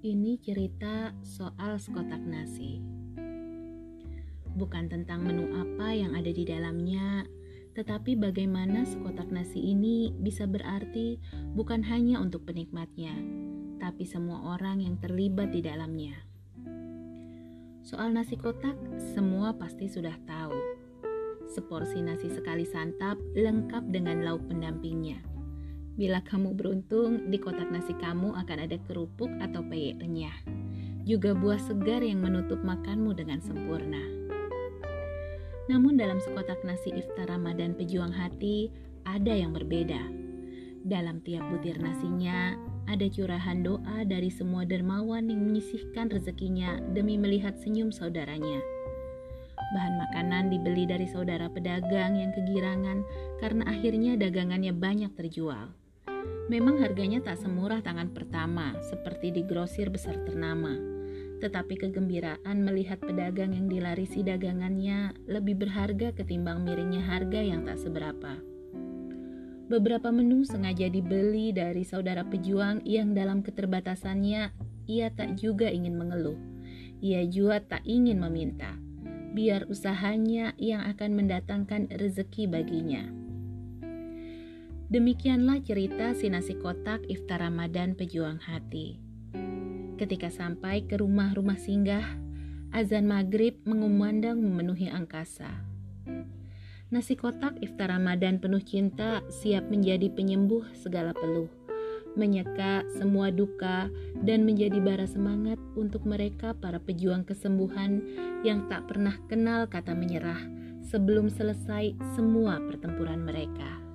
Ini cerita soal sekotak nasi. Bukan tentang menu apa yang ada di dalamnya, tetapi bagaimana sekotak nasi ini bisa berarti bukan hanya untuk penikmatnya, tapi semua orang yang terlibat di dalamnya. Soal nasi kotak, semua pasti sudah tahu. Seporsi nasi sekali santap lengkap dengan lauk pendampingnya Bila kamu beruntung, di kotak nasi kamu akan ada kerupuk atau peyek renyah. Juga buah segar yang menutup makanmu dengan sempurna. Namun dalam sekotak nasi iftar Ramadan pejuang hati, ada yang berbeda. Dalam tiap butir nasinya, ada curahan doa dari semua dermawan yang menyisihkan rezekinya demi melihat senyum saudaranya. Bahan makanan dibeli dari saudara pedagang yang kegirangan karena akhirnya dagangannya banyak terjual. Memang harganya tak semurah tangan pertama, seperti di grosir besar ternama. Tetapi kegembiraan melihat pedagang yang dilarisi dagangannya lebih berharga ketimbang miringnya harga yang tak seberapa. Beberapa menu sengaja dibeli dari saudara pejuang yang dalam keterbatasannya ia tak juga ingin mengeluh. Ia juga tak ingin meminta. Biar usahanya yang akan mendatangkan rezeki baginya. Demikianlah cerita si nasi kotak iftar Ramadan pejuang hati. Ketika sampai ke rumah-rumah singgah, azan maghrib mengumandang memenuhi angkasa. Nasi kotak iftar Ramadan penuh cinta siap menjadi penyembuh segala peluh, menyeka semua duka, dan menjadi bara semangat untuk mereka para pejuang kesembuhan yang tak pernah kenal kata menyerah sebelum selesai semua pertempuran mereka.